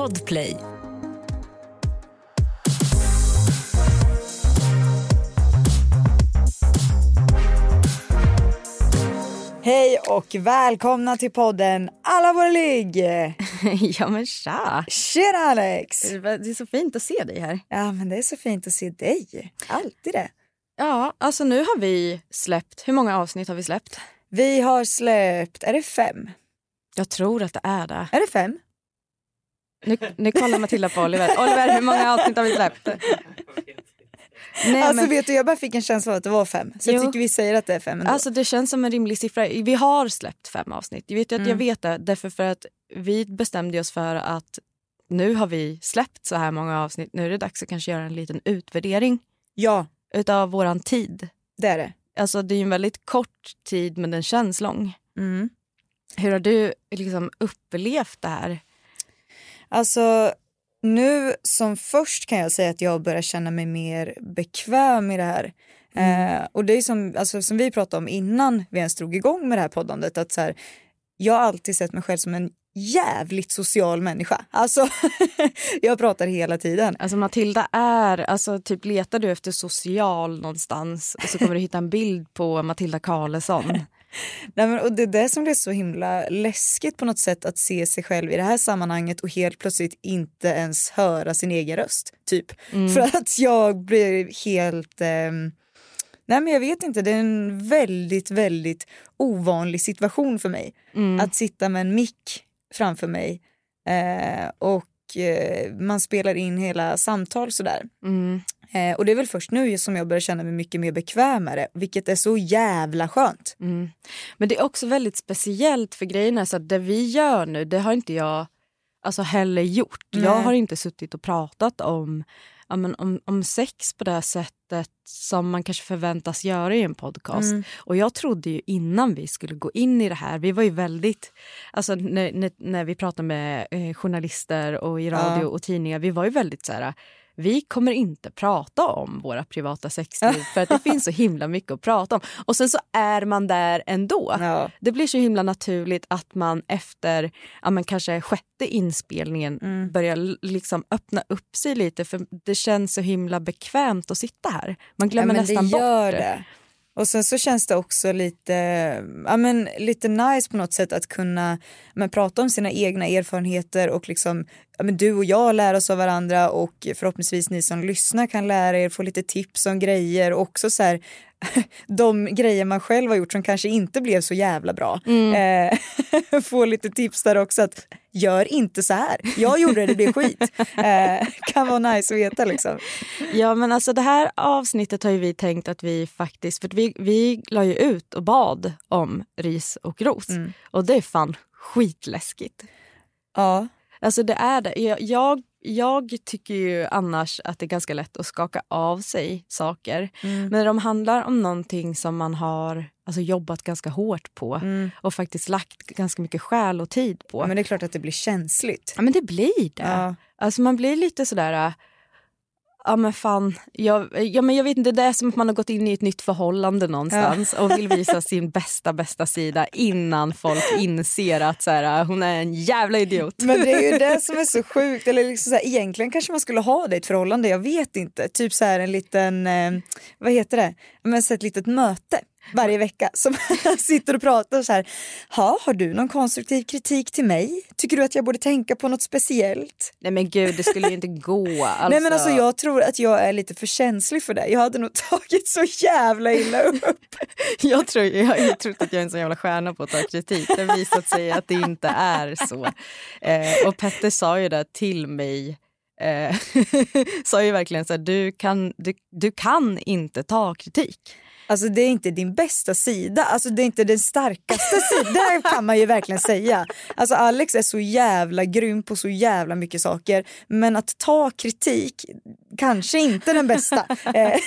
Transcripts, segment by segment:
Podplay. Hej och välkomna till podden Alla våra ligg! ja men tja! Tjena Alex! Det är så fint att se dig här. Ja men det är så fint att se dig. Alltid det. Ja, alltså nu har vi släppt, hur många avsnitt har vi släppt? Vi har släppt, är det fem? Jag tror att det är det. Är det fem? Nu, nu kollar Matilda på Oliver. Oliver, hur många avsnitt har vi släppt? Nej, alltså men... vet du, jag bara fick en känsla av att det var fem. Så jo. jag tycker vi säger att det är fem ändå. Alltså det känns som en rimlig siffra. Vi har släppt fem avsnitt. Jag vet, att mm. jag vet det därför för att vi bestämde oss för att nu har vi släppt så här många avsnitt. Nu är det dags att kanske göra en liten utvärdering. Ja. Utav våran tid. Det är det. Alltså det är en väldigt kort tid men den känns lång. Mm. Hur har du liksom upplevt det här? Alltså nu som först kan jag säga att jag börjar känna mig mer bekväm i det här. Mm. Eh, och det är som, alltså, som vi pratade om innan vi ens drog igång med det här poddandet att så här, jag har alltid sett mig själv som en jävligt social människa. Alltså, jag pratar hela tiden. Alltså Matilda är, alltså typ letar du efter social någonstans så kommer du hitta en bild på Matilda Karlsson. Nej, men, och det är det som blir så himla läskigt på något sätt att se sig själv i det här sammanhanget och helt plötsligt inte ens höra sin egen röst. Typ. Mm. För att jag blir helt... Eh, nej men jag vet inte, det är en väldigt, väldigt ovanlig situation för mig. Mm. Att sitta med en mick framför mig eh, och eh, man spelar in hela samtal sådär. Mm. Eh, och det är väl först nu som jag börjar känna mig mycket mer bekvämare, vilket är så jävla skönt. Mm. Men det är också väldigt speciellt för grejerna, så att det vi gör nu, det har inte jag alltså heller gjort. Nej. Jag har inte suttit och pratat om, ja, men om, om sex på det sättet som man kanske förväntas göra i en podcast. Mm. Och jag trodde ju innan vi skulle gå in i det här, vi var ju väldigt, alltså när, när, när vi pratade med eh, journalister och i radio ja. och tidningar, vi var ju väldigt så här vi kommer inte prata om våra privata sexliv för att det finns så himla mycket att prata om. Och sen så är man där ändå. Ja. Det blir så himla naturligt att man efter ja, men kanske sjätte inspelningen mm. börjar liksom öppna upp sig lite för det känns så himla bekvämt att sitta här. Man glömmer ja, nästan bort det. det. Och sen så känns det också lite, ja men, lite nice på något sätt att kunna men, prata om sina egna erfarenheter och liksom, ja men du och jag lär oss av varandra och förhoppningsvis ni som lyssnar kan lära er, få lite tips om grejer. Och också så här, de grejer man själv har gjort som kanske inte blev så jävla bra. Mm. Eh, få lite tips där också att gör inte så här. Jag gjorde det, det blev skit. Eh, kan vara nice att veta liksom. Ja men alltså det här avsnittet har vi tänkt att vi faktiskt, för vi, vi la ju ut och bad om ris och ros mm. och det är fan skitläskigt. Ja. Alltså det är det. Jag, jag jag tycker ju annars att det är ganska lätt att skaka av sig saker. Mm. Men när de handlar om någonting som man har alltså, jobbat ganska hårt på mm. och faktiskt lagt ganska mycket själ och tid på. Men det är klart att det blir känsligt. Ja men det blir det. Ja. Alltså man blir lite sådär Ja men fan, jag, ja, men jag vet inte, det är som att man har gått in i ett nytt förhållande någonstans ja. och vill visa sin bästa bästa sida innan folk inser att så här, hon är en jävla idiot. Men det är ju det som är så sjukt, eller liksom så här, egentligen kanske man skulle ha det i ett förhållande, jag vet inte. Typ så här en liten, eh, vad heter det, men så ett litet möte varje vecka som sitter och pratar så här. Ha, har du någon konstruktiv kritik till mig? Tycker du att jag borde tänka på något speciellt? Nej men gud, det skulle ju inte gå. Alltså. Nej men alltså jag tror att jag är lite för känslig för det. Jag hade nog tagit så jävla illa upp. jag tror jag har trott att jag är en så jävla stjärna på att ta kritik. Det har visat sig att det inte är så. Eh, och Petter sa ju det till mig eh, sa ju verkligen så här, du kan, du, du kan inte ta kritik. Alltså det är inte din bästa sida, alltså det är inte den starkaste sidan, det kan man ju verkligen säga. Alltså Alex är så jävla grym på så jävla mycket saker men att ta kritik, kanske inte den bästa. Eh,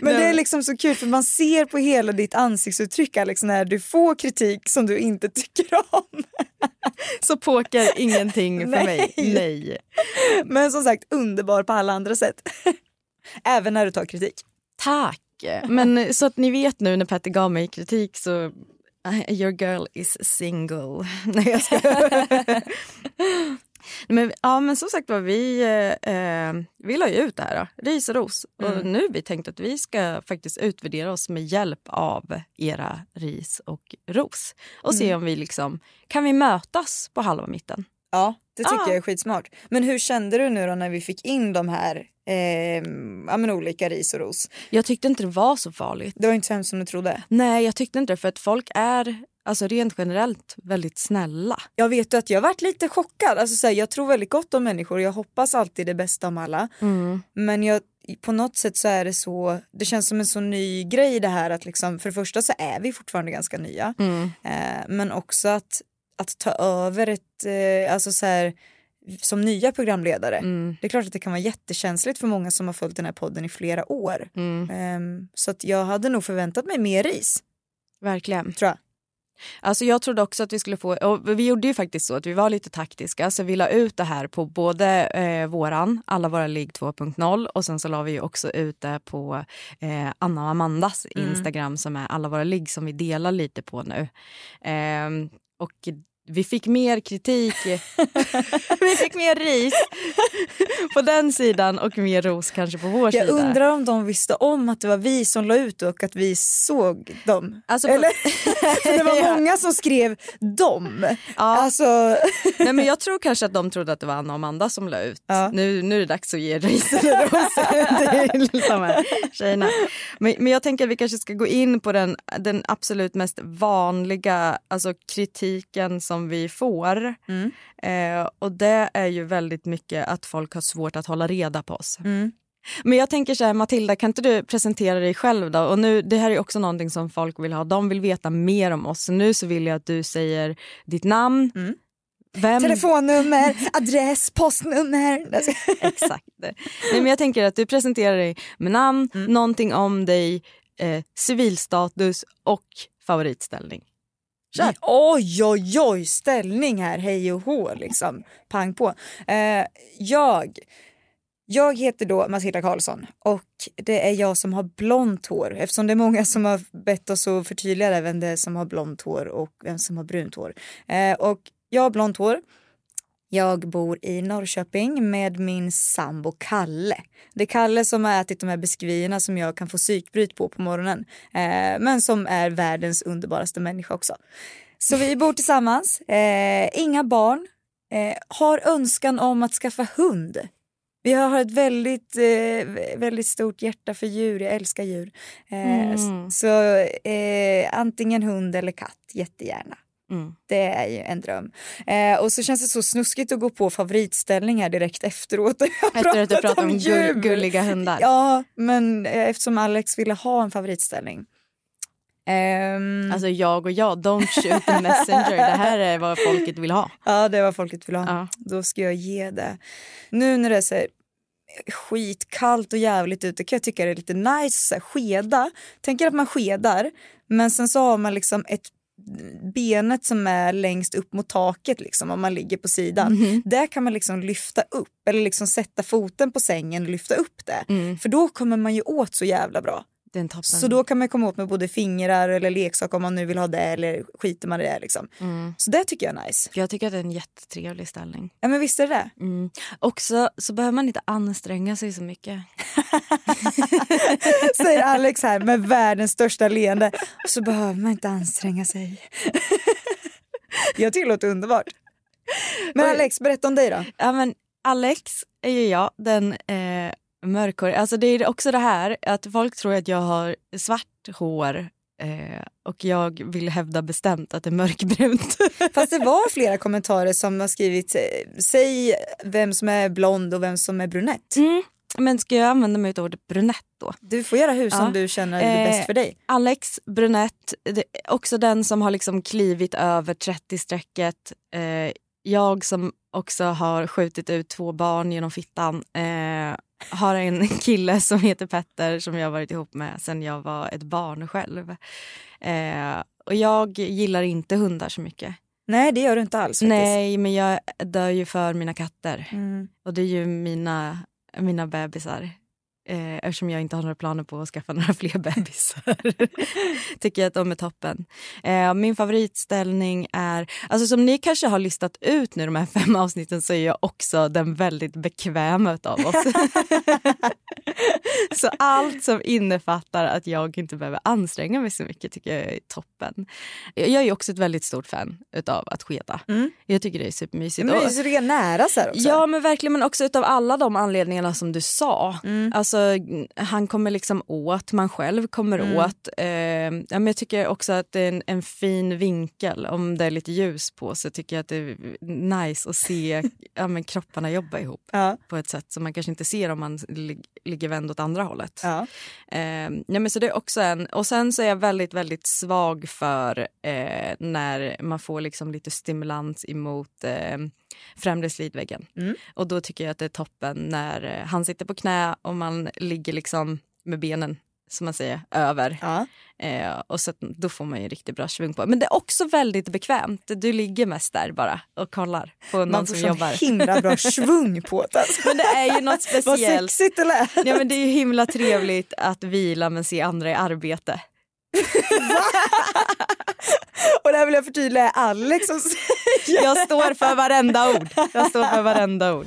men det är liksom så kul för man ser på hela ditt ansiktsuttryck Alex när du får kritik som du inte tycker om. Så poker ingenting för Nej. mig, nej. Men som sagt underbar på alla andra sätt. Även när du tar kritik. Tack mycket. Men så att ni vet nu när Petter gav mig kritik så uh, your girl is single. Nej jag ska. Men, ja, men som sagt var, vi, eh, vi la ju ut det här, då. ris och ros. Mm. Och nu har vi tänkt att vi ska faktiskt utvärdera oss med hjälp av era ris och ros. Och se mm. om vi liksom, kan vi mötas på halva mitten? Ja, det tycker ah. jag är skitsmart. Men hur kände du nu då när vi fick in de här eh, ja, men olika ris och ros? Jag tyckte inte det var så farligt. Det var inte så hemskt som du trodde? Nej, jag tyckte inte det. För att folk är alltså rent generellt väldigt snälla. Jag vet att jag varit lite chockad. Alltså, så här, jag tror väldigt gott om människor. Jag hoppas alltid det bästa om alla. Mm. Men jag, på något sätt så är det så, det känns som en så ny grej det här att liksom, för det första så är vi fortfarande ganska nya. Mm. Eh, men också att att ta över ett, eh, alltså så här, som nya programledare. Mm. Det är klart att det kan vara jättekänsligt för många som har följt den här podden i flera år. Mm. Um, så att jag hade nog förväntat mig mer ris. Verkligen. Tror jag. Alltså jag trodde också att vi skulle få, och vi gjorde ju faktiskt så att vi var lite taktiska så vi la ut det här på både eh, våran, alla våra ligg 2.0 och sen så la vi också ut det på eh, Anna och Amandas mm. Instagram som är alla våra ligg som vi delar lite på nu. Eh, och vi fick mer kritik, vi fick mer ris på den sidan och mer ros kanske på vår jag sida. Jag undrar om de visste om att det var vi som la ut och att vi såg dem. Alltså Eller? För det var många som skrev dem. Ja. Alltså... Nej, men jag tror kanske att de trodde att det var Anna och Amanda som la ut. Ja. Nu, nu är det dags att ge ris eller ros till de här tjejerna. Men, men jag tänker att vi kanske ska gå in på den, den absolut mest vanliga alltså kritiken som vi får. Mm. Eh, och det är ju väldigt mycket att folk har svårt att hålla reda på oss. Mm. Men jag tänker så här, Matilda, kan inte du presentera dig själv då? Och nu, det här är också någonting som folk vill ha. De vill veta mer om oss. Så nu så vill jag att du säger ditt namn, mm. Vem? Telefonnummer, adress, postnummer. Exakt. Nej, men jag tänker att du presenterar dig med namn, mm. någonting om dig, eh, civilstatus och favoritställning. Kör. Oj, oj, oj, ställning här, hej och hå liksom. Pang på. Eh, jag, jag heter då Matilda Karlsson och det är jag som har blont hår eftersom det är många som har bett oss att förtydliga vem det är som har blont hår och vem som har brunt hår. Eh, och jag har blont hår jag bor i Norrköping med min sambo Kalle. Det är Kalle som har ätit de här biskvierna som jag kan få psykbryt på på morgonen. Eh, men som är världens underbaraste människa också. Så vi bor tillsammans, eh, inga barn, eh, har önskan om att skaffa hund. Vi har ett väldigt, eh, väldigt stort hjärta för djur, jag älskar djur. Eh, mm. Så eh, antingen hund eller katt, jättegärna. Mm. Det är ju en dröm. Eh, och så känns det så snuskigt att gå på favoritställning här direkt efteråt. Efter att du pratat om, om gull, gulliga hundar? Ja, men eh, eftersom Alex ville ha en favoritställning. Um, alltså jag och jag, don't shoot the messenger. det här är vad folket vill ha. Ja, det är vad folket vill ha. Ja. Då ska jag ge det. Nu när det är så här, skitkallt och jävligt ute kan jag tycka det är lite nice så här, skeda. Tänker att man skedar men sen så har man liksom ett benet som är längst upp mot taket liksom, om man ligger på sidan. Mm. Där kan man liksom lyfta upp eller liksom sätta foten på sängen och lyfta upp det. Mm. För då kommer man ju åt så jävla bra. Så då kan man komma åt med både fingrar eller leksak om man nu vill ha det eller skiter man i det. Liksom. Mm. Så det tycker jag är nice. Jag tycker att det är en jättetrevlig ställning. Ja men visst är det det. Mm. Också så behöver man inte anstränga sig så mycket. Säger Alex här med världens största leende. Så behöver man inte anstränga sig. jag tycker det låter underbart. Men Alex, berätta om dig då. Ja, men Alex är ju jag, den eh, mörkhårig. Alltså det är också det här att folk tror att jag har svart hår eh, och jag vill hävda bestämt att det är mörkbrunt. Fast det var flera kommentarer som har skrivit eh, säg vem som är blond och vem som är brunett. Mm. Men ska jag använda mig av ordet brunett då? Du får göra hur som ja. du känner är bäst för dig. Eh, Alex brunett, också den som har liksom klivit över 30-strecket. Eh, jag som också har skjutit ut två barn genom fittan. Eh, har en kille som heter Petter som jag har varit ihop med sen jag var ett barn själv. Eh, och jag gillar inte hundar så mycket. Nej det gör du inte alls. Faktiskt. Nej men jag dör ju för mina katter. Mm. Och det är ju mina, mina bebisar. Eh, eftersom jag inte har några planer på att skaffa några fler bebisar. Tycker jag att de är toppen. Eh, min favoritställning är, alltså som ni kanske har listat ut nu de här fem avsnitten så är jag också den väldigt bekväma av oss. så allt som innefattar att jag inte behöver anstränga mig så mycket tycker jag är toppen. Jag är också ett väldigt stort fan utav att skeda. Mm. Jag tycker det är supermysigt. Men det är så nära så också. Ja men verkligen men också utav alla de anledningarna som du sa. Mm. Alltså han kommer liksom åt, man själv kommer mm. åt. Eh, ja, men jag tycker också att det är en, en, fin vinkel. Om det är lite ljus på så tycker jag att det är nice att se ja, men kropparna jobba ihop ja. på ett sätt som man kanske inte ser om man lig ligger vänd åt andra hållet. Ja. Eh, ja, men så det är också en, och sen så är jag väldigt, väldigt svag för eh, när man får liksom lite stimulans emot eh, främre slidväggen. Mm. Och då tycker jag att det är toppen när eh, han sitter på knä och man ligger liksom med benen som man säger, över. Ja. Eh, och så, då får man ju riktigt bra svung på. Men det är också väldigt bekvämt. Du ligger mest där bara och kollar på någon man som jobbar. Man får himla bra svung på det. men det är ju något speciellt. Vad sexigt det lät. Ja, men det är ju himla trevligt att vila men se andra i arbete. och det här vill jag förtydliga Alex som säger. Jag står för varenda ord. Jag står för varenda ord.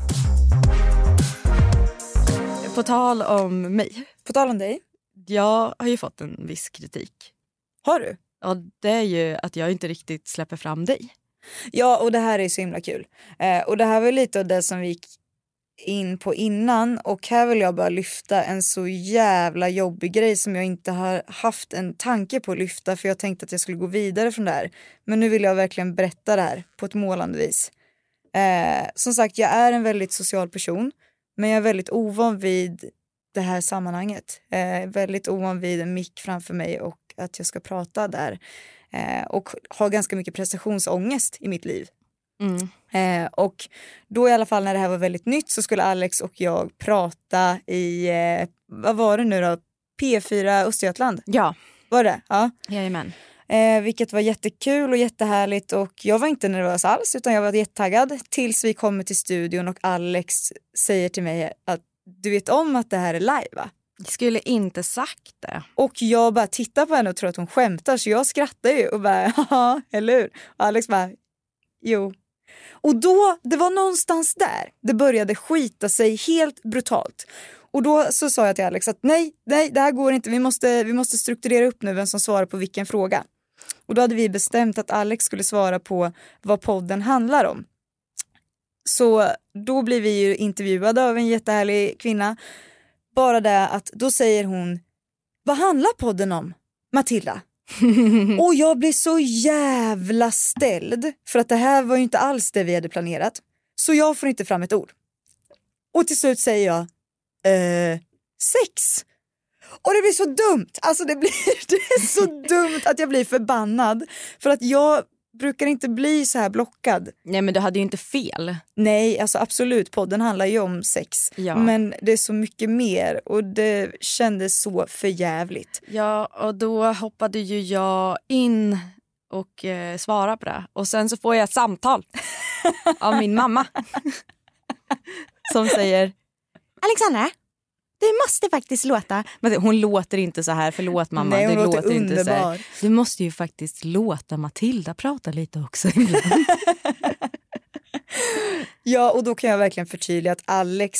På tal om mig. På tal om dig. Jag har ju fått en viss kritik. Har du? Ja, det är ju att jag inte riktigt släpper fram dig. Ja, och det här är så himla kul. Eh, och det här var lite av det som vi gick in på innan och här vill jag bara lyfta en så jävla jobbig grej som jag inte har haft en tanke på att lyfta för jag tänkte att jag skulle gå vidare från det här. Men nu vill jag verkligen berätta det här på ett målande vis. Eh, som sagt, jag är en väldigt social person men jag är väldigt ovan vid det här sammanhanget. Eh, väldigt ovan vid en mick framför mig och att jag ska prata där. Eh, och har ganska mycket prestationsångest i mitt liv. Mm. Eh, och då i alla fall när det här var väldigt nytt så skulle Alex och jag prata i, eh, vad var det nu då, P4 Östergötland? Ja. Var det? Ja. Jajamän. Eh, vilket var jättekul och jättehärligt och jag var inte nervös alls utan jag var jättetaggad tills vi kommer till studion och Alex säger till mig att du vet om att det här är live va? Jag skulle inte sagt det. Och jag bara tittar på henne och tror att hon skämtar så jag skrattar ju och bara ja, eller hur? Och Alex bara jo. Och då, det var någonstans där det började skita sig helt brutalt. Och då så sa jag till Alex att nej, nej, det här går inte. Vi måste, vi måste strukturera upp nu vem som svarar på vilken fråga. Och då hade vi bestämt att Alex skulle svara på vad podden handlar om. Så då blir vi ju intervjuade av en jättehärlig kvinna bara det att då säger hon, vad handlar podden om? Matilda? och jag blir så jävla ställd för att det här var ju inte alls det vi hade planerat. Så jag får inte fram ett ord. Och till slut säger jag, eh, sex. Och det blir så dumt, alltså det, blir, det är så dumt att jag blir förbannad. För att jag brukar inte bli så här blockad. Nej men du hade ju inte fel. Nej alltså absolut, podden handlar ju om sex. Ja. Men det är så mycket mer och det kändes så förjävligt. Ja och då hoppade ju jag in och eh, svarade på det. Och sen så får jag ett samtal av min mamma. som säger Alexandra, du måste faktiskt låta... Men hon låter inte så här, förlåt mamma. Nej, hon du låter, låter inte så här. Du måste ju faktiskt låta Matilda prata lite också ja, och då kan jag verkligen förtydliga att Alex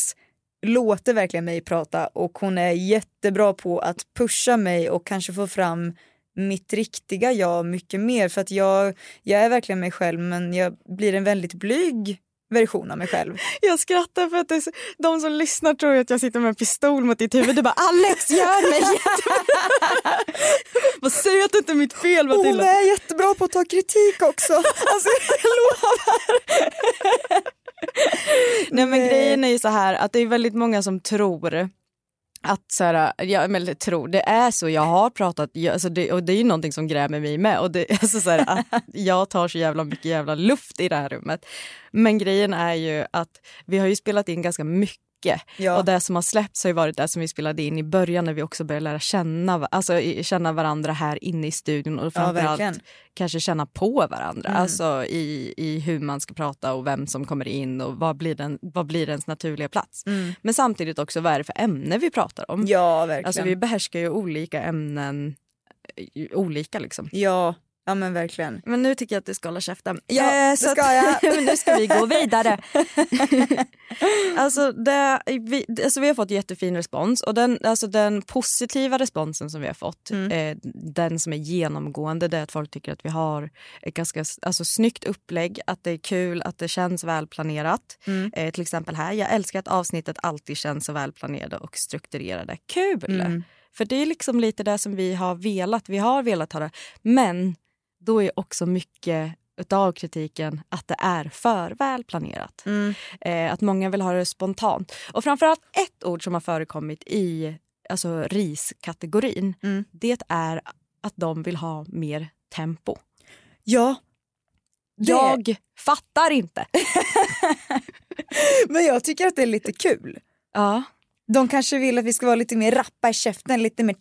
låter verkligen mig prata och hon är jättebra på att pusha mig och kanske få fram mitt riktiga jag mycket mer för att jag, jag är verkligen mig själv men jag blir en väldigt blyg version av mig själv. Jag skrattar för att så, de som lyssnar tror att jag sitter med en pistol mot ditt huvud. Du bara Alex gör mig Vad säg att det inte är mitt fel Matilda. Hon är jättebra på att ta kritik också. Alltså jag lovar. Nej men grejen är ju så här att det är väldigt många som tror att så här, jag men, tror, det är så, jag har pratat, jag, alltså det, och det är ju någonting som grämer mig med och det, alltså så här, att jag tar så jävla mycket jävla luft i det här rummet. Men grejen är ju att vi har ju spelat in ganska mycket Ja. och det som har släppts har ju varit det som vi spelade in i början när vi också började lära känna, alltså, känna varandra här inne i studion och framförallt verkligen. kanske känna på varandra. Mm. Alltså i, i hur man ska prata och vem som kommer in och vad blir, den, vad blir ens naturliga plats. Mm. Men samtidigt också vad är det för ämne vi pratar om. Ja verkligen. Alltså vi behärskar ju olika ämnen eh, olika liksom. Ja, ja men verkligen. Men nu tycker jag att du ska hålla käften. Ja, Eh, det så ska att- jag. men nu ska vi gå vidare. alltså, det, vi, alltså vi har fått jättefin respons och den, alltså den positiva responsen som vi har fått, Mm. eh, den som är genomgående, det är att folk tycker att vi har ett ganska alltså, snyggt upplägg, att det är kul, att det känns välplanerat. Mm. Eh, till exempel här, jag älskar att avsnittet alltid känns så välplanerade och strukturerade. Kul! Mm. För det är liksom lite det som vi har velat. Vi har velat ha det. Men då är också mycket utav kritiken att det är för välplanerat. Mm. Eh, att många vill ha det spontant. Och framförallt ett ord som har förekommit i alltså, riskategorin. Mm. Det är att de vill ha mer tempo. Ja. Det- Jag fattar inte. Men jag tycker att det är lite kul. Ja. De kanske vill att vi ska vara lite mer rappa i käften, lite mer,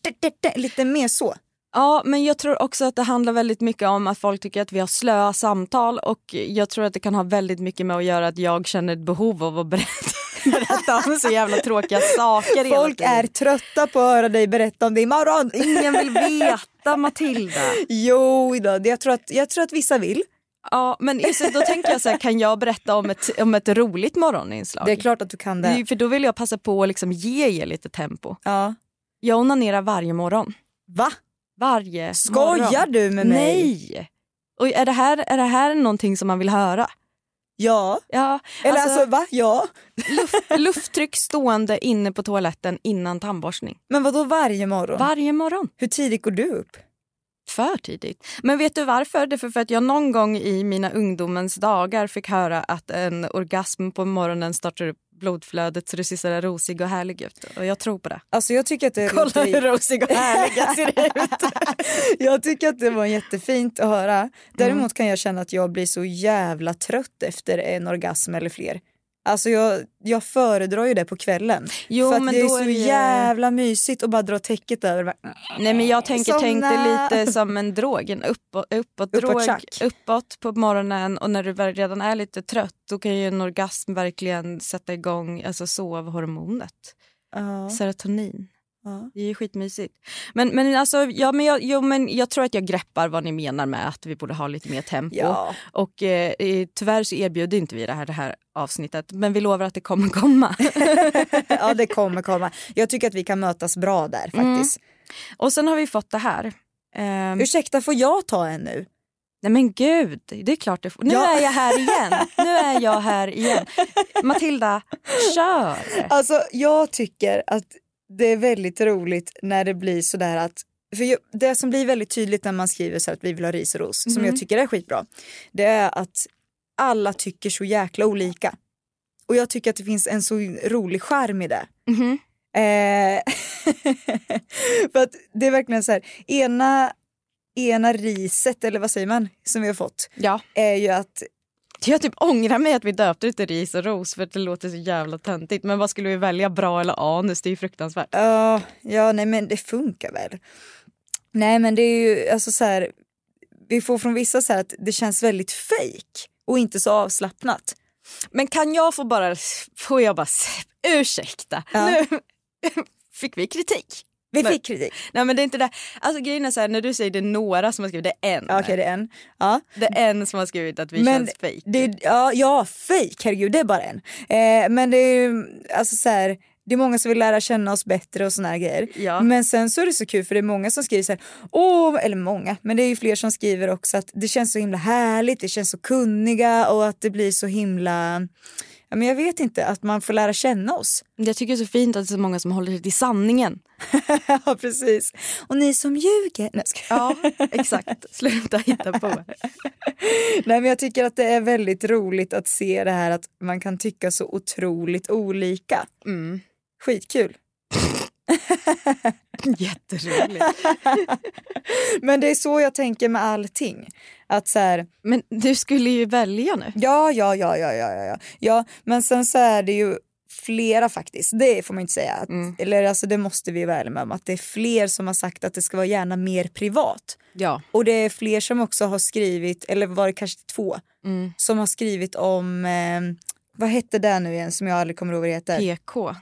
lite mer så. Ja, men jag tror också att det handlar väldigt mycket om att folk tycker att vi har slöa samtal och jag tror att det kan ha väldigt mycket med att göra att jag känner ett behov av att berätta, berätta om så jävla tråkiga saker Folk är trötta på att höra dig berätta om det imorgon. Ingen vill veta Matilda. Jo då, jag tror, att, jag tror att vissa vill. Ja, men just, då tänker jag så här, kan jag berätta om ett, om ett roligt morgoninslag? Det är klart att du kan det. För då vill jag passa på att liksom ge er lite tempo. Ja. Jag onanerar varje morgon. Va? Varje Skojar morgon. du med mig? Nej! Och är det, här, är det här någonting som man vill höra? Ja. Ja, Eller alltså, va? Ja. Lufttryck stående inne på toaletten innan tandborstning. Men vad då varje morgon? Varje morgon. Hur tidigt går du upp? För tidigt. Men vet du varför? Det är för att jag någon gång i mina ungdomens dagar fick höra att en orgasm på morgonen startar upp blodflödet så du ser sådär rosig och härlig ut. Och jag tror på det. Alltså jag tycker att det Kolla låter- hur rosig och härlig jag ser ut. jag tycker att det var jättefint att höra. Däremot kan jag känna att jag blir så jävla trött efter en orgasm eller fler. Alltså jag, jag föredrar ju det på kvällen. Jo, för men det är så är det- jävla mysigt att bara dra täcket över. Bara, Nej men jag tänker, tänk Somna. lite som en drog, en uppåt, uppåt drog, uppåt på morgonen och när du redan är lite trött då kan ju en orgasm verkligen sätta igång alltså sovhormonet, Ja, serotonin. Ja. Det är skitmysigt. Men, men, alltså, ja, men, jag, jo, men jag tror att jag greppar vad ni menar med att vi borde ha lite mer tempo. Ja. Och eh, eh, tyvärr så erbjuder inte vi det här, det här avsnittet men vi lovar att det kommer komma. ja, det kommer komma. Jag tycker att vi kan mötas bra där faktiskt. och sen har vi fått det här. Ehm, Ursäkta, får jag ta en nu? Nej men gud, det är klart det får. Nu Ja. är jag här igen. Nu är jag här igen. Matilda, kör! Alltså jag tycker att det är väldigt roligt när det blir sådär att för jag- det som blir väldigt tydligt när man skriver så att vi vill ha ris och ros, som jag tycker är skitbra, det är att alla tycker så jäkla olika. Och jag tycker att det finns en så rolig charm i det. Mhm. Eh, för att det är verkligen så här, ena, ena riset, eller vad säger man, som vi har fått, Ja. är ju att Jag typ ångrar mig att vi döpte det till ris och ros för att det låter så jävla töntigt. Men vad skulle vi välja, bra eller anus? Det är ju fruktansvärt. Ja, ja nej men det funkar väl. Nej men det är ju alltså så här, vi får från vissa så här att det känns väldigt fake och inte så avslappnat. Men kan jag få bara, får jag bara, ursäkta, Ja. nu fick vi kritik. Vi Men- fick kritik. Nej men det är inte det. Alltså grejen är så här, när du säger det är några som har skrivit, det är en. Okej det är en. Ja. Det är en som har skrivit att vi Men känns fake. det, ja, ja fake, herregud det är bara en. Eh, men det är ju alltså så här, det är många som vill lära känna oss bättre och såna här grejer. Ja. Men sen så är det så kul för det är många som skriver så här, åh, eller många, men det är ju fler som skriver också att det känns så himla härligt, det känns så kunniga och att det blir så himla, ja men jag vet inte, att man får lära känna oss. Jag tycker det är så fint att det är så många som håller sig till sanningen. ja precis. Och ni som ljuger. Nej, ska... Ja, exakt. Sluta hitta på. Nej men jag tycker att det är väldigt roligt att se det här att man kan tycka så otroligt olika. Mm. Skitkul. Jätteroligt. Men det är så jag tänker med allting. Att så här, Men du skulle ju välja nu. ja, ja, ja, ja, ja, ja, ja. men sen så är det ju flera faktiskt, det får man inte säga. Att, Eller alltså det måste vi vara med om, att det är fler som har sagt att det ska vara gärna mer privat. Ja. Och det är fler som också har skrivit, eller var det kanske två, Mm. som har skrivit om, eh, vad hette det nu igen som jag aldrig kommer ihåg vad det heter? PK.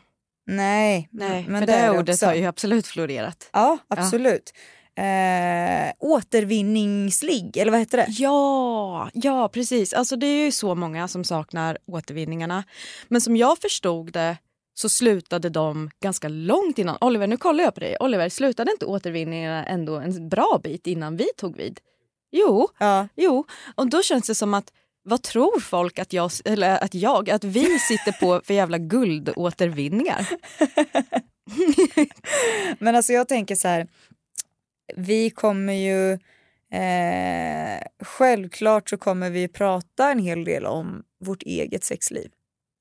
Nej, Nej, men för det, det, ordet också. har ju absolut florerat. Ja, absolut. Eh, återvinningsligg, eller vad heter det? Ja, ja precis. Alltså det är ju så många som saknar återvinningarna. Men som jag förstod det så slutade de ganska långt innan. Oliver, nu kollar jag på dig. Oliver, slutade inte återvinningarna ändå en bra bit innan vi tog vid? Jo, Ja. jo. Och då känns det som att vad tror folk att jag, eller att jag, att vi sitter på för jävla guldåtervinningar? Men alltså jag tänker så här, vi kommer ju, eh, självklart så kommer vi prata en hel del om vårt eget sexliv.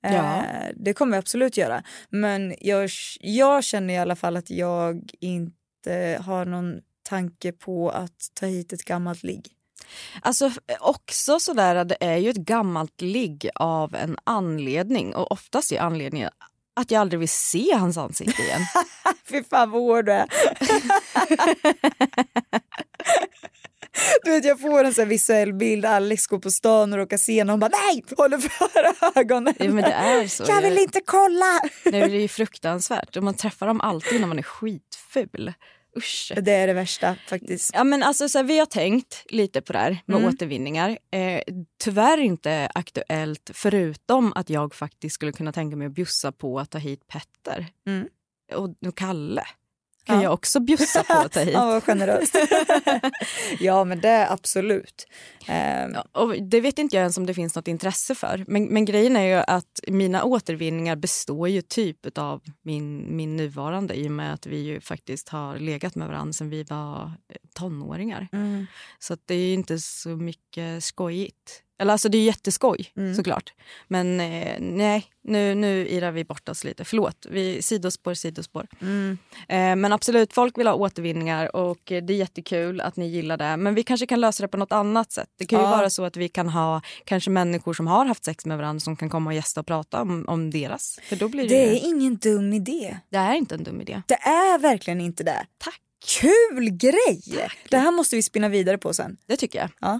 Eh, Ja. Det kommer vi absolut göra. Men jag, jag känner i alla fall att jag inte har någon tanke på att ta hit ett gammalt ligg. Alltså också sådär, det är ju ett gammalt ligg av en anledning och oftast är anledningen att jag aldrig vill se hans ansikte igen. Fy fan vad hård du är. Du vet jag får en sån här visuell bild, Alex går på stan och råkar se någon och bara nej, håller för ögonen. Ja, men det är så. Jag vill inte kolla. Det är ju fruktansvärt och man träffar dem alltid när man är skitful. Usch. Det är det värsta faktiskt. Ja, men alltså, så här, vi har tänkt lite på det här med Mm. återvinningar. Eh, tyvärr inte aktuellt förutom att jag faktiskt skulle kunna tänka mig att bjussa på att ta hit Petter. Mm. Och, och Kalle kan Ja. jag också bjussa på att ta hit. Ja, vad generöst. ja, men det är absolut. Ehm, Ja, och det vet inte jag ens om det finns något intresse för. Men, men grejen är ju att mina återvinningar består ju typ av min, min nuvarande i och med att vi ju faktiskt har legat med varandra sedan vi var tonåringar. mm. Så att det är ju inte så mycket skojigt. Eller alltså det är jätteskoj Mm. såklart. Men eh, nej, nu, nu irar vi bort oss lite. Förlåt, vi, sidospår, sidospår. Mm. Eh, men absolut, folk vill ha återvinningar och det är jättekul att ni gillar det. Men vi kanske kan lösa det på något annat sätt. Det kan ju Ja. vara så att vi kan ha kanske människor som har haft sex med varandra som kan komma och gästa och prata om, om deras. För då blir det, Det är ingen dum idé. det är inte en dum idé. Det är verkligen inte det. Tack. Kul grej! Det här måste vi spinna vidare på sen. Det tycker jag. Ja.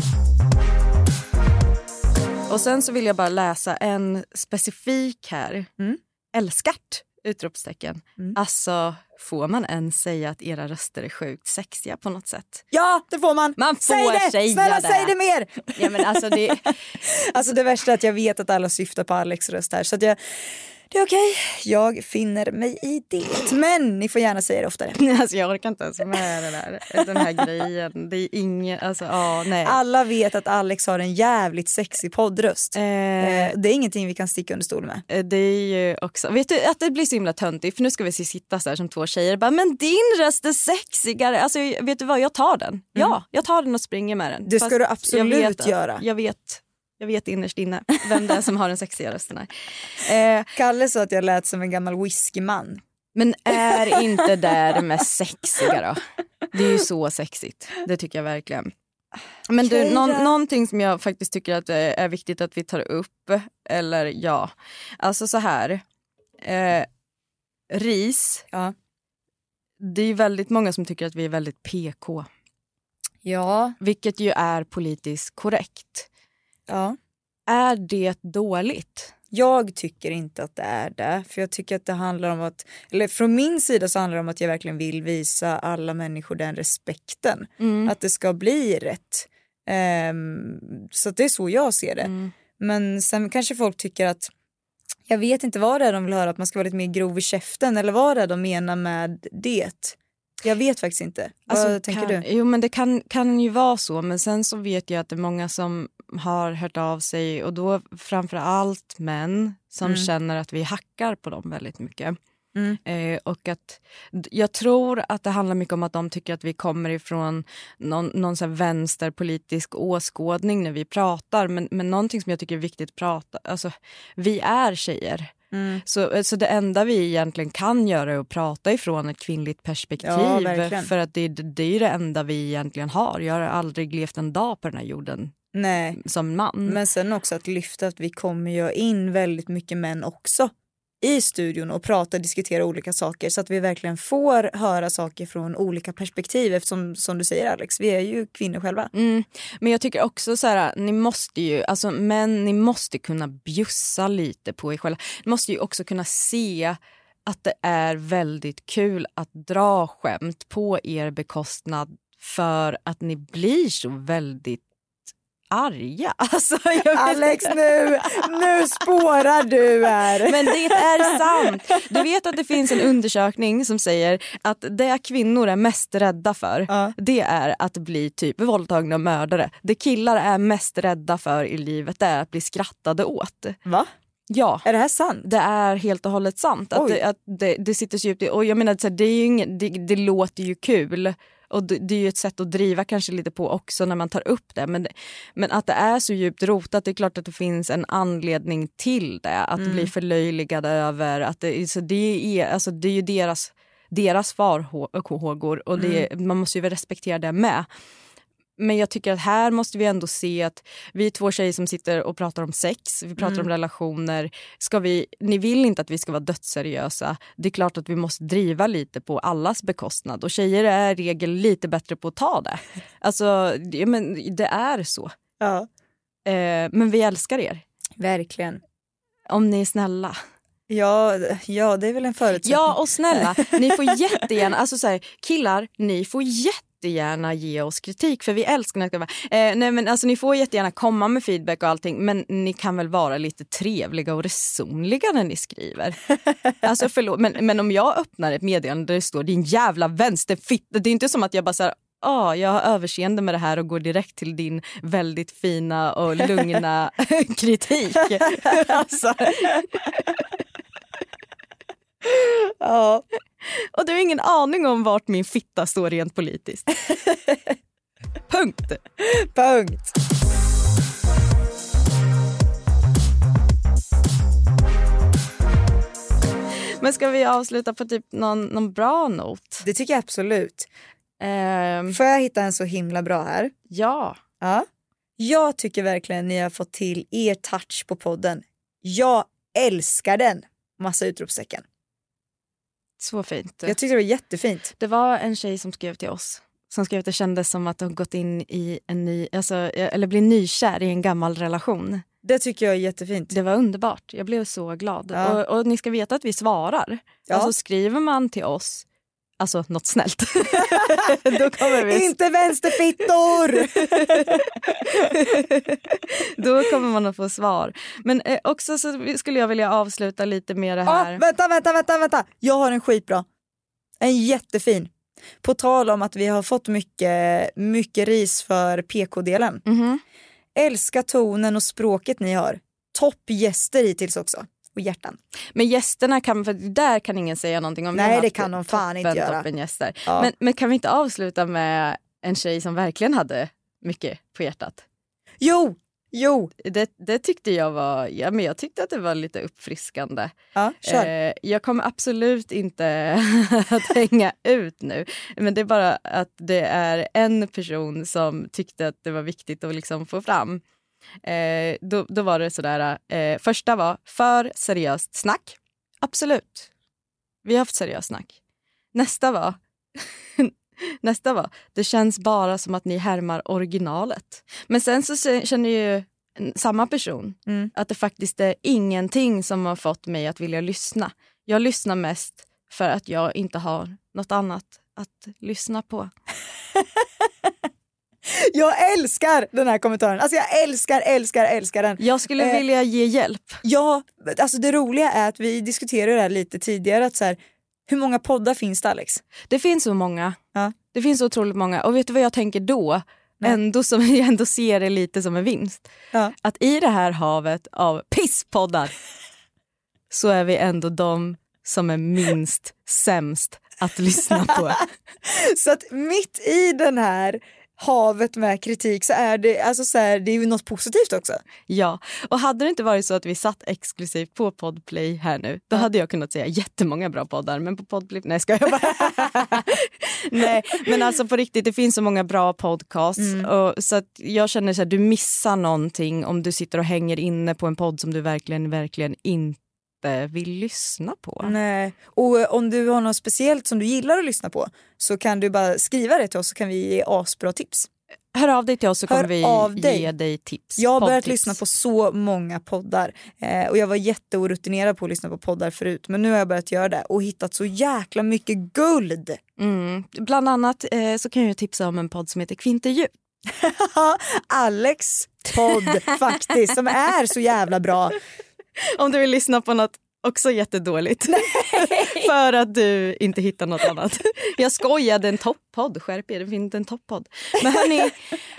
Och sen så vill jag bara läsa en specifik här. Mm. Älskat! Utropstecken. Mm. Alltså, får man ens säga att era röster är sjukt sexiga på något sätt? Ja, det får man! Man får säg det! säga Snälla det. säg det mer! Ja, men alltså det, Alltså det värsta är att jag vet att alla syftar på Alex röst här. Så att jag, Det är okej, jag finner mig i det. Men ni får gärna säga det oftare. Alltså jag orkar inte ens med det där, den här grejen. Det är inget, alltså ja, nej. Alla vet att Alex har en jävligt sexig poddröst. Eh, Eh, det är ingenting vi kan sticka under stol med. Eh, Det är ju också, vet du att det blir så himla töntigt för nu ska vi sitta så här som två tjejer bara men din röst är sexigare. Alltså vet du vad, jag tar den. Ja, jag tar den och springer med den. Det ska Fast du jag absolut vet att- göra. Jag vet, jag vet innerst inne vem det är som har den sexiga rösten här. Eh, Kalle sa att jag lät som en gammal whiskyman. men är inte det det mest sexiga då? Det är ju så sexigt, det tycker jag verkligen. Men du, någon, någonting som jag faktiskt tycker att det är viktigt att vi tar upp, eller ja, alltså så här. Eh, ris, Ja. det är ju väldigt många som tycker att vi är väldigt PK. Ja. Vilket ju är politiskt korrekt. Ja. Är det dåligt? Jag tycker inte att det är det. För jag tycker att det handlar om att, eller från min sida så handlar det om att jag verkligen vill visa alla människor den respekten. Att det ska bli rätt. Ehm, så det är så jag ser det. Men sen kanske folk tycker att jag vet inte vad det är de vill höra, att man ska vara lite mer grov i käften eller vad det är de menar med det. Jag vet faktiskt inte. vad tänker Alltså, kan, du? Jo men det kan, kan ju vara så men sen så vet jag att det är många som har hört av sig och då framför allt män som Mm. känner att vi hackar på dem väldigt mycket. Mm. Eh, och att jag tror att det handlar mycket om att de tycker att vi kommer ifrån någon, någon så vänsterpolitisk åskådning när vi pratar. Men, men någonting som jag tycker är viktigt att prata, alltså vi är tjejer. Mm. Så, så det enda vi egentligen kan göra är att prata ifrån ett kvinnligt perspektiv. Ja, för att det, det är det enda vi egentligen har. Jag har aldrig levt en dag på den här jorden Nej, som man. men sen också att lyfta att vi kommer ju in väldigt mycket män också i studion och prata och diskutera olika saker så att vi verkligen får höra saker från olika perspektiv eftersom som du säger Alex, vi är ju kvinnor själva. Mm. Men jag tycker också så här, ni måste ju, alltså män, ni måste kunna bjussa lite på er själva. Ni måste ju också kunna se att det är väldigt kul att dra skämt på er bekostnad för att ni blir så väldigt arga. Alltså, jag Alex nu, nu spårar du här. Men det är sant. Du vet att det finns en undersökning som säger att det kvinnor är mest rädda för Ja. det är att bli typ våldtagna och mördare. Det killar är mest rädda för i livet det är att bli skrattade åt. Va? Ja. Är det här sant? Det är helt och hållet sant. Att det, att det, det sitter så djupt i, och jag menar, det, är ju ingen, det, det låter ju kul. Och det, det är ju ett sätt att driva kanske lite på också när man tar upp det. Men, men att det är så djupt rotat, det är klart att det finns en anledning till det. Att bli förlöjligad över, att det, så det, är, alltså, det är ju deras, deras farhågor och det, man måste ju respektera det med. Men jag tycker att här måste vi ändå se att vi är två tjejer som sitter och pratar om sex, vi pratar om relationer. Ska vi, ni vill inte att vi ska vara dödsseriösa. Det är klart att vi måste driva lite på allas bekostnad och tjejer är i regel lite bättre på att ta det. Alltså, det, men det är så. Ja, Eh, men vi älskar er. verkligen. Om ni är snälla. Ja, ja, det är väl en förutsättning. Ja och snälla, ni får jättegärna, alltså så här, killar, ni får jättegärna ge oss kritik för vi älskar när eh, nej men alltså ni får jättegärna komma med feedback och allting men ni kan väl vara lite trevliga och resonliga när ni skriver. Alltså förlåt men, men om jag öppnar ett meddelande där det står din jävla vänsterfitta, det är inte som att jag bara så här, Ja, jag har överseende med det här och går direkt till din väldigt fina och lugna kritik. alltså, Ja. Och du har ingen aning om vart min fitta står rent politiskt. Punkt. Punkt. Men ska vi avsluta på typ någon, någon bra not? Det tycker jag absolut. Ehm, Får jag hitta en så himla bra här? ja. Ja. Jag tycker verkligen ni har fått till er touch på podden. Jag älskar den! Massa utropstecken. Så fint. Jag tyckte det var jättefint. Det var en tjej som skrev till oss. Som skrev att det kändes som att hon gått in i en ny, alltså, eller blir nykär i en gammal relation. Det tycker jag är jättefint. Det var underbart. Jag blev så glad. Ja. Och, och ni ska veta att vi svarar. Ja. Alltså skriver man till oss alltså något snällt. Då kommer vi... Inte vänsterfittor! Då kommer man att få svar. Men eh, också så skulle jag vilja avsluta lite med det här. Ah, vänta, vänta, vänta, vänta. Jag har en skitbra. En jättefin. På tal om att vi har fått mycket, mycket ris för PK-delen. Mhm. Älska tonen och språket ni har. Toppgäster hittills också. Och hjärtan. Men gästerna kan, för där kan ingen säga någonting om. Nej, det kan de fan inte toppen, göra. Toppen gäster. Ja. Men, men kan vi inte avsluta med en tjej som verkligen hade mycket på hjärtat? Jo, jo. Det, det tyckte jag var, ja, men jag tyckte att det var lite uppfriskande. Ja, kör. Eh, jag kommer absolut inte att hänga ut nu. Men det är bara att det är en person som tyckte att det var viktigt att liksom få fram. Eh, då, då var det sådär, eh, första var för seriöst snack. Absolut. Vi har haft seriöst snack. Nästa var, nästa var, det känns bara som att ni härmar originalet. Men sen så känner ju samma person Mm. att det faktiskt är ingenting som har fått mig att vilja lyssna. Jag lyssnar mest för att jag inte har något annat att lyssna på. Jag älskar den här kommentaren. Alltså jag älskar, älskar, älskar den. Jag skulle Eh, vilja ge hjälp. Ja, alltså det roliga är att vi diskuterade det här lite tidigare. Att så här, hur många poddar finns det Alex? Det finns så många. Ja. Det finns så otroligt många. Och vet du vad jag tänker då? Nej. Ändå som jag ändå ser det lite som en vinst. Ja. Att i det här havet av pisspoddar så är vi ändå de som är minst sämst att lyssna på. Så att mitt i den här havet med kritik så är det, alltså så här, det är ju något positivt också. Ja, och hade det inte varit så att vi satt exklusivt på Podplay här nu, då hade jag kunnat säga jättemånga bra poddar. Men på Podplay, nej ska jag bara. nej, men alltså på riktigt, det finns så många bra podcasts. Och, så att jag känner så här, du missar någonting om du sitter och hänger inne på en podd som du verkligen, verkligen inte vill lyssna på. Nej. Och eh, om du har något speciellt som du gillar att lyssna på så kan du bara skriva det till oss så kan vi ge asbra tips. Hör av dig till oss så Hör kommer vi dig. ge dig tips. Jag har börjat lyssna på så många poddar eh, och jag var jätteorutinerad på att lyssna på poddar förut men nu har jag börjat göra det och hittat så jäkla mycket guld. Mm. Bland annat eh, så kan jag tipsa om en podd som heter Kvinterljud. Alex podd faktiskt som är så jävla bra. Om du vill lyssna på något också jättedåligt. För att du inte hittar något annat. Jag skojade, en toppodd. Skärp er, det finns en toppodd. Men hörni,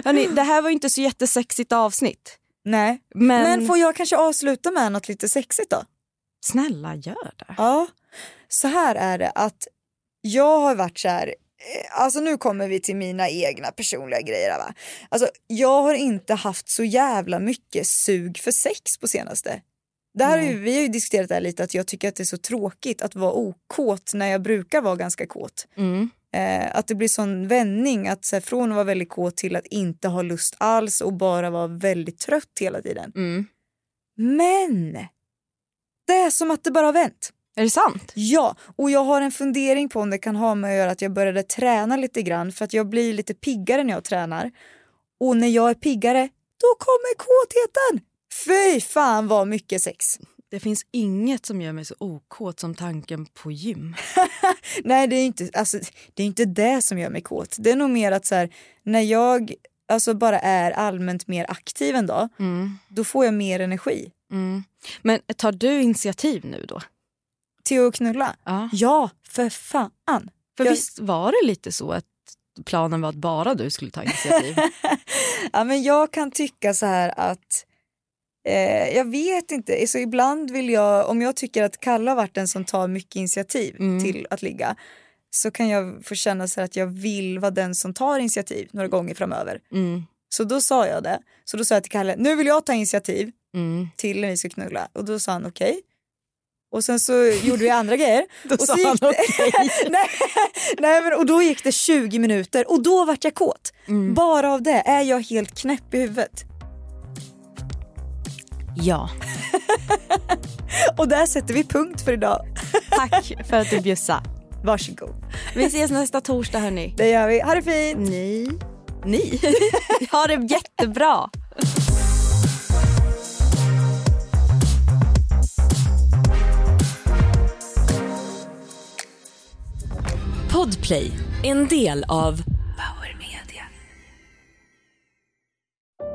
hörni, det här var ju inte så jättesexigt avsnitt. Nej. Men, Men får jag kanske avsluta med något lite sexigt då? snälla gör det. Ja, så här är det att jag har varit så här, eh, alltså nu kommer vi till mina egna personliga grejer va. Alltså jag har inte haft så jävla mycket sug för sex på senaste. Det här är ju, vi har ju diskuterat det här lite att jag tycker att det är så tråkigt att vara okåt när jag brukar vara ganska kåt. Mm. Eh, att det blir sån vändning att så här, från att vara väldigt kåt till att inte ha lust alls och bara vara väldigt trött hela tiden. Mm. Men det är som att det bara har vänt. Är det sant? Ja, och jag har en fundering på om det kan ha med att göra att jag började träna lite grann för att jag blir lite piggare när jag tränar. Och när jag är piggare, då kommer kåtheten. Fy fan vad mycket sex. Det finns inget som gör mig så okåt som tanken på gym. Nej, det är inte, alltså, det är inte det som gör mig kåt. Det är nog mer att så här, när jag alltså, bara är allmänt mer aktiv en dag, Mm. då får jag mer energi. Mm. Men tar du initiativ nu då? Till att knulla? Ja. Ja, för fan. För Jag- visst var det lite så att planen var att bara du skulle ta initiativ? ja, men jag kan tycka så här att eh, jag vet inte, alltså ibland vill jag, om jag tycker att Kalle har varit den som tar mycket initiativ Mm. till att ligga så kan jag få känna så att jag vill vara den som tar initiativ några gånger framöver. Mm. Så då sa jag det. Så då sa jag till Kalle, nu vill jag ta initiativ Mm. till när vi ska knulla. Och då sa han okej. Och sen så gjorde vi andra grejer. Då och så sa han det- okej. nej, nej, men, och då gick det 20 minuter och då vart jag kåt. Mm. Bara av det är jag helt knäpp i huvudet. Ja. Och där sätter vi punkt för idag. Tack för att du bjussade. Varsågod. Vi ses nästa torsdag hörni. Det gör vi. Ha det fint. Ni. Ni. ha det jättebra. Podplay, en del av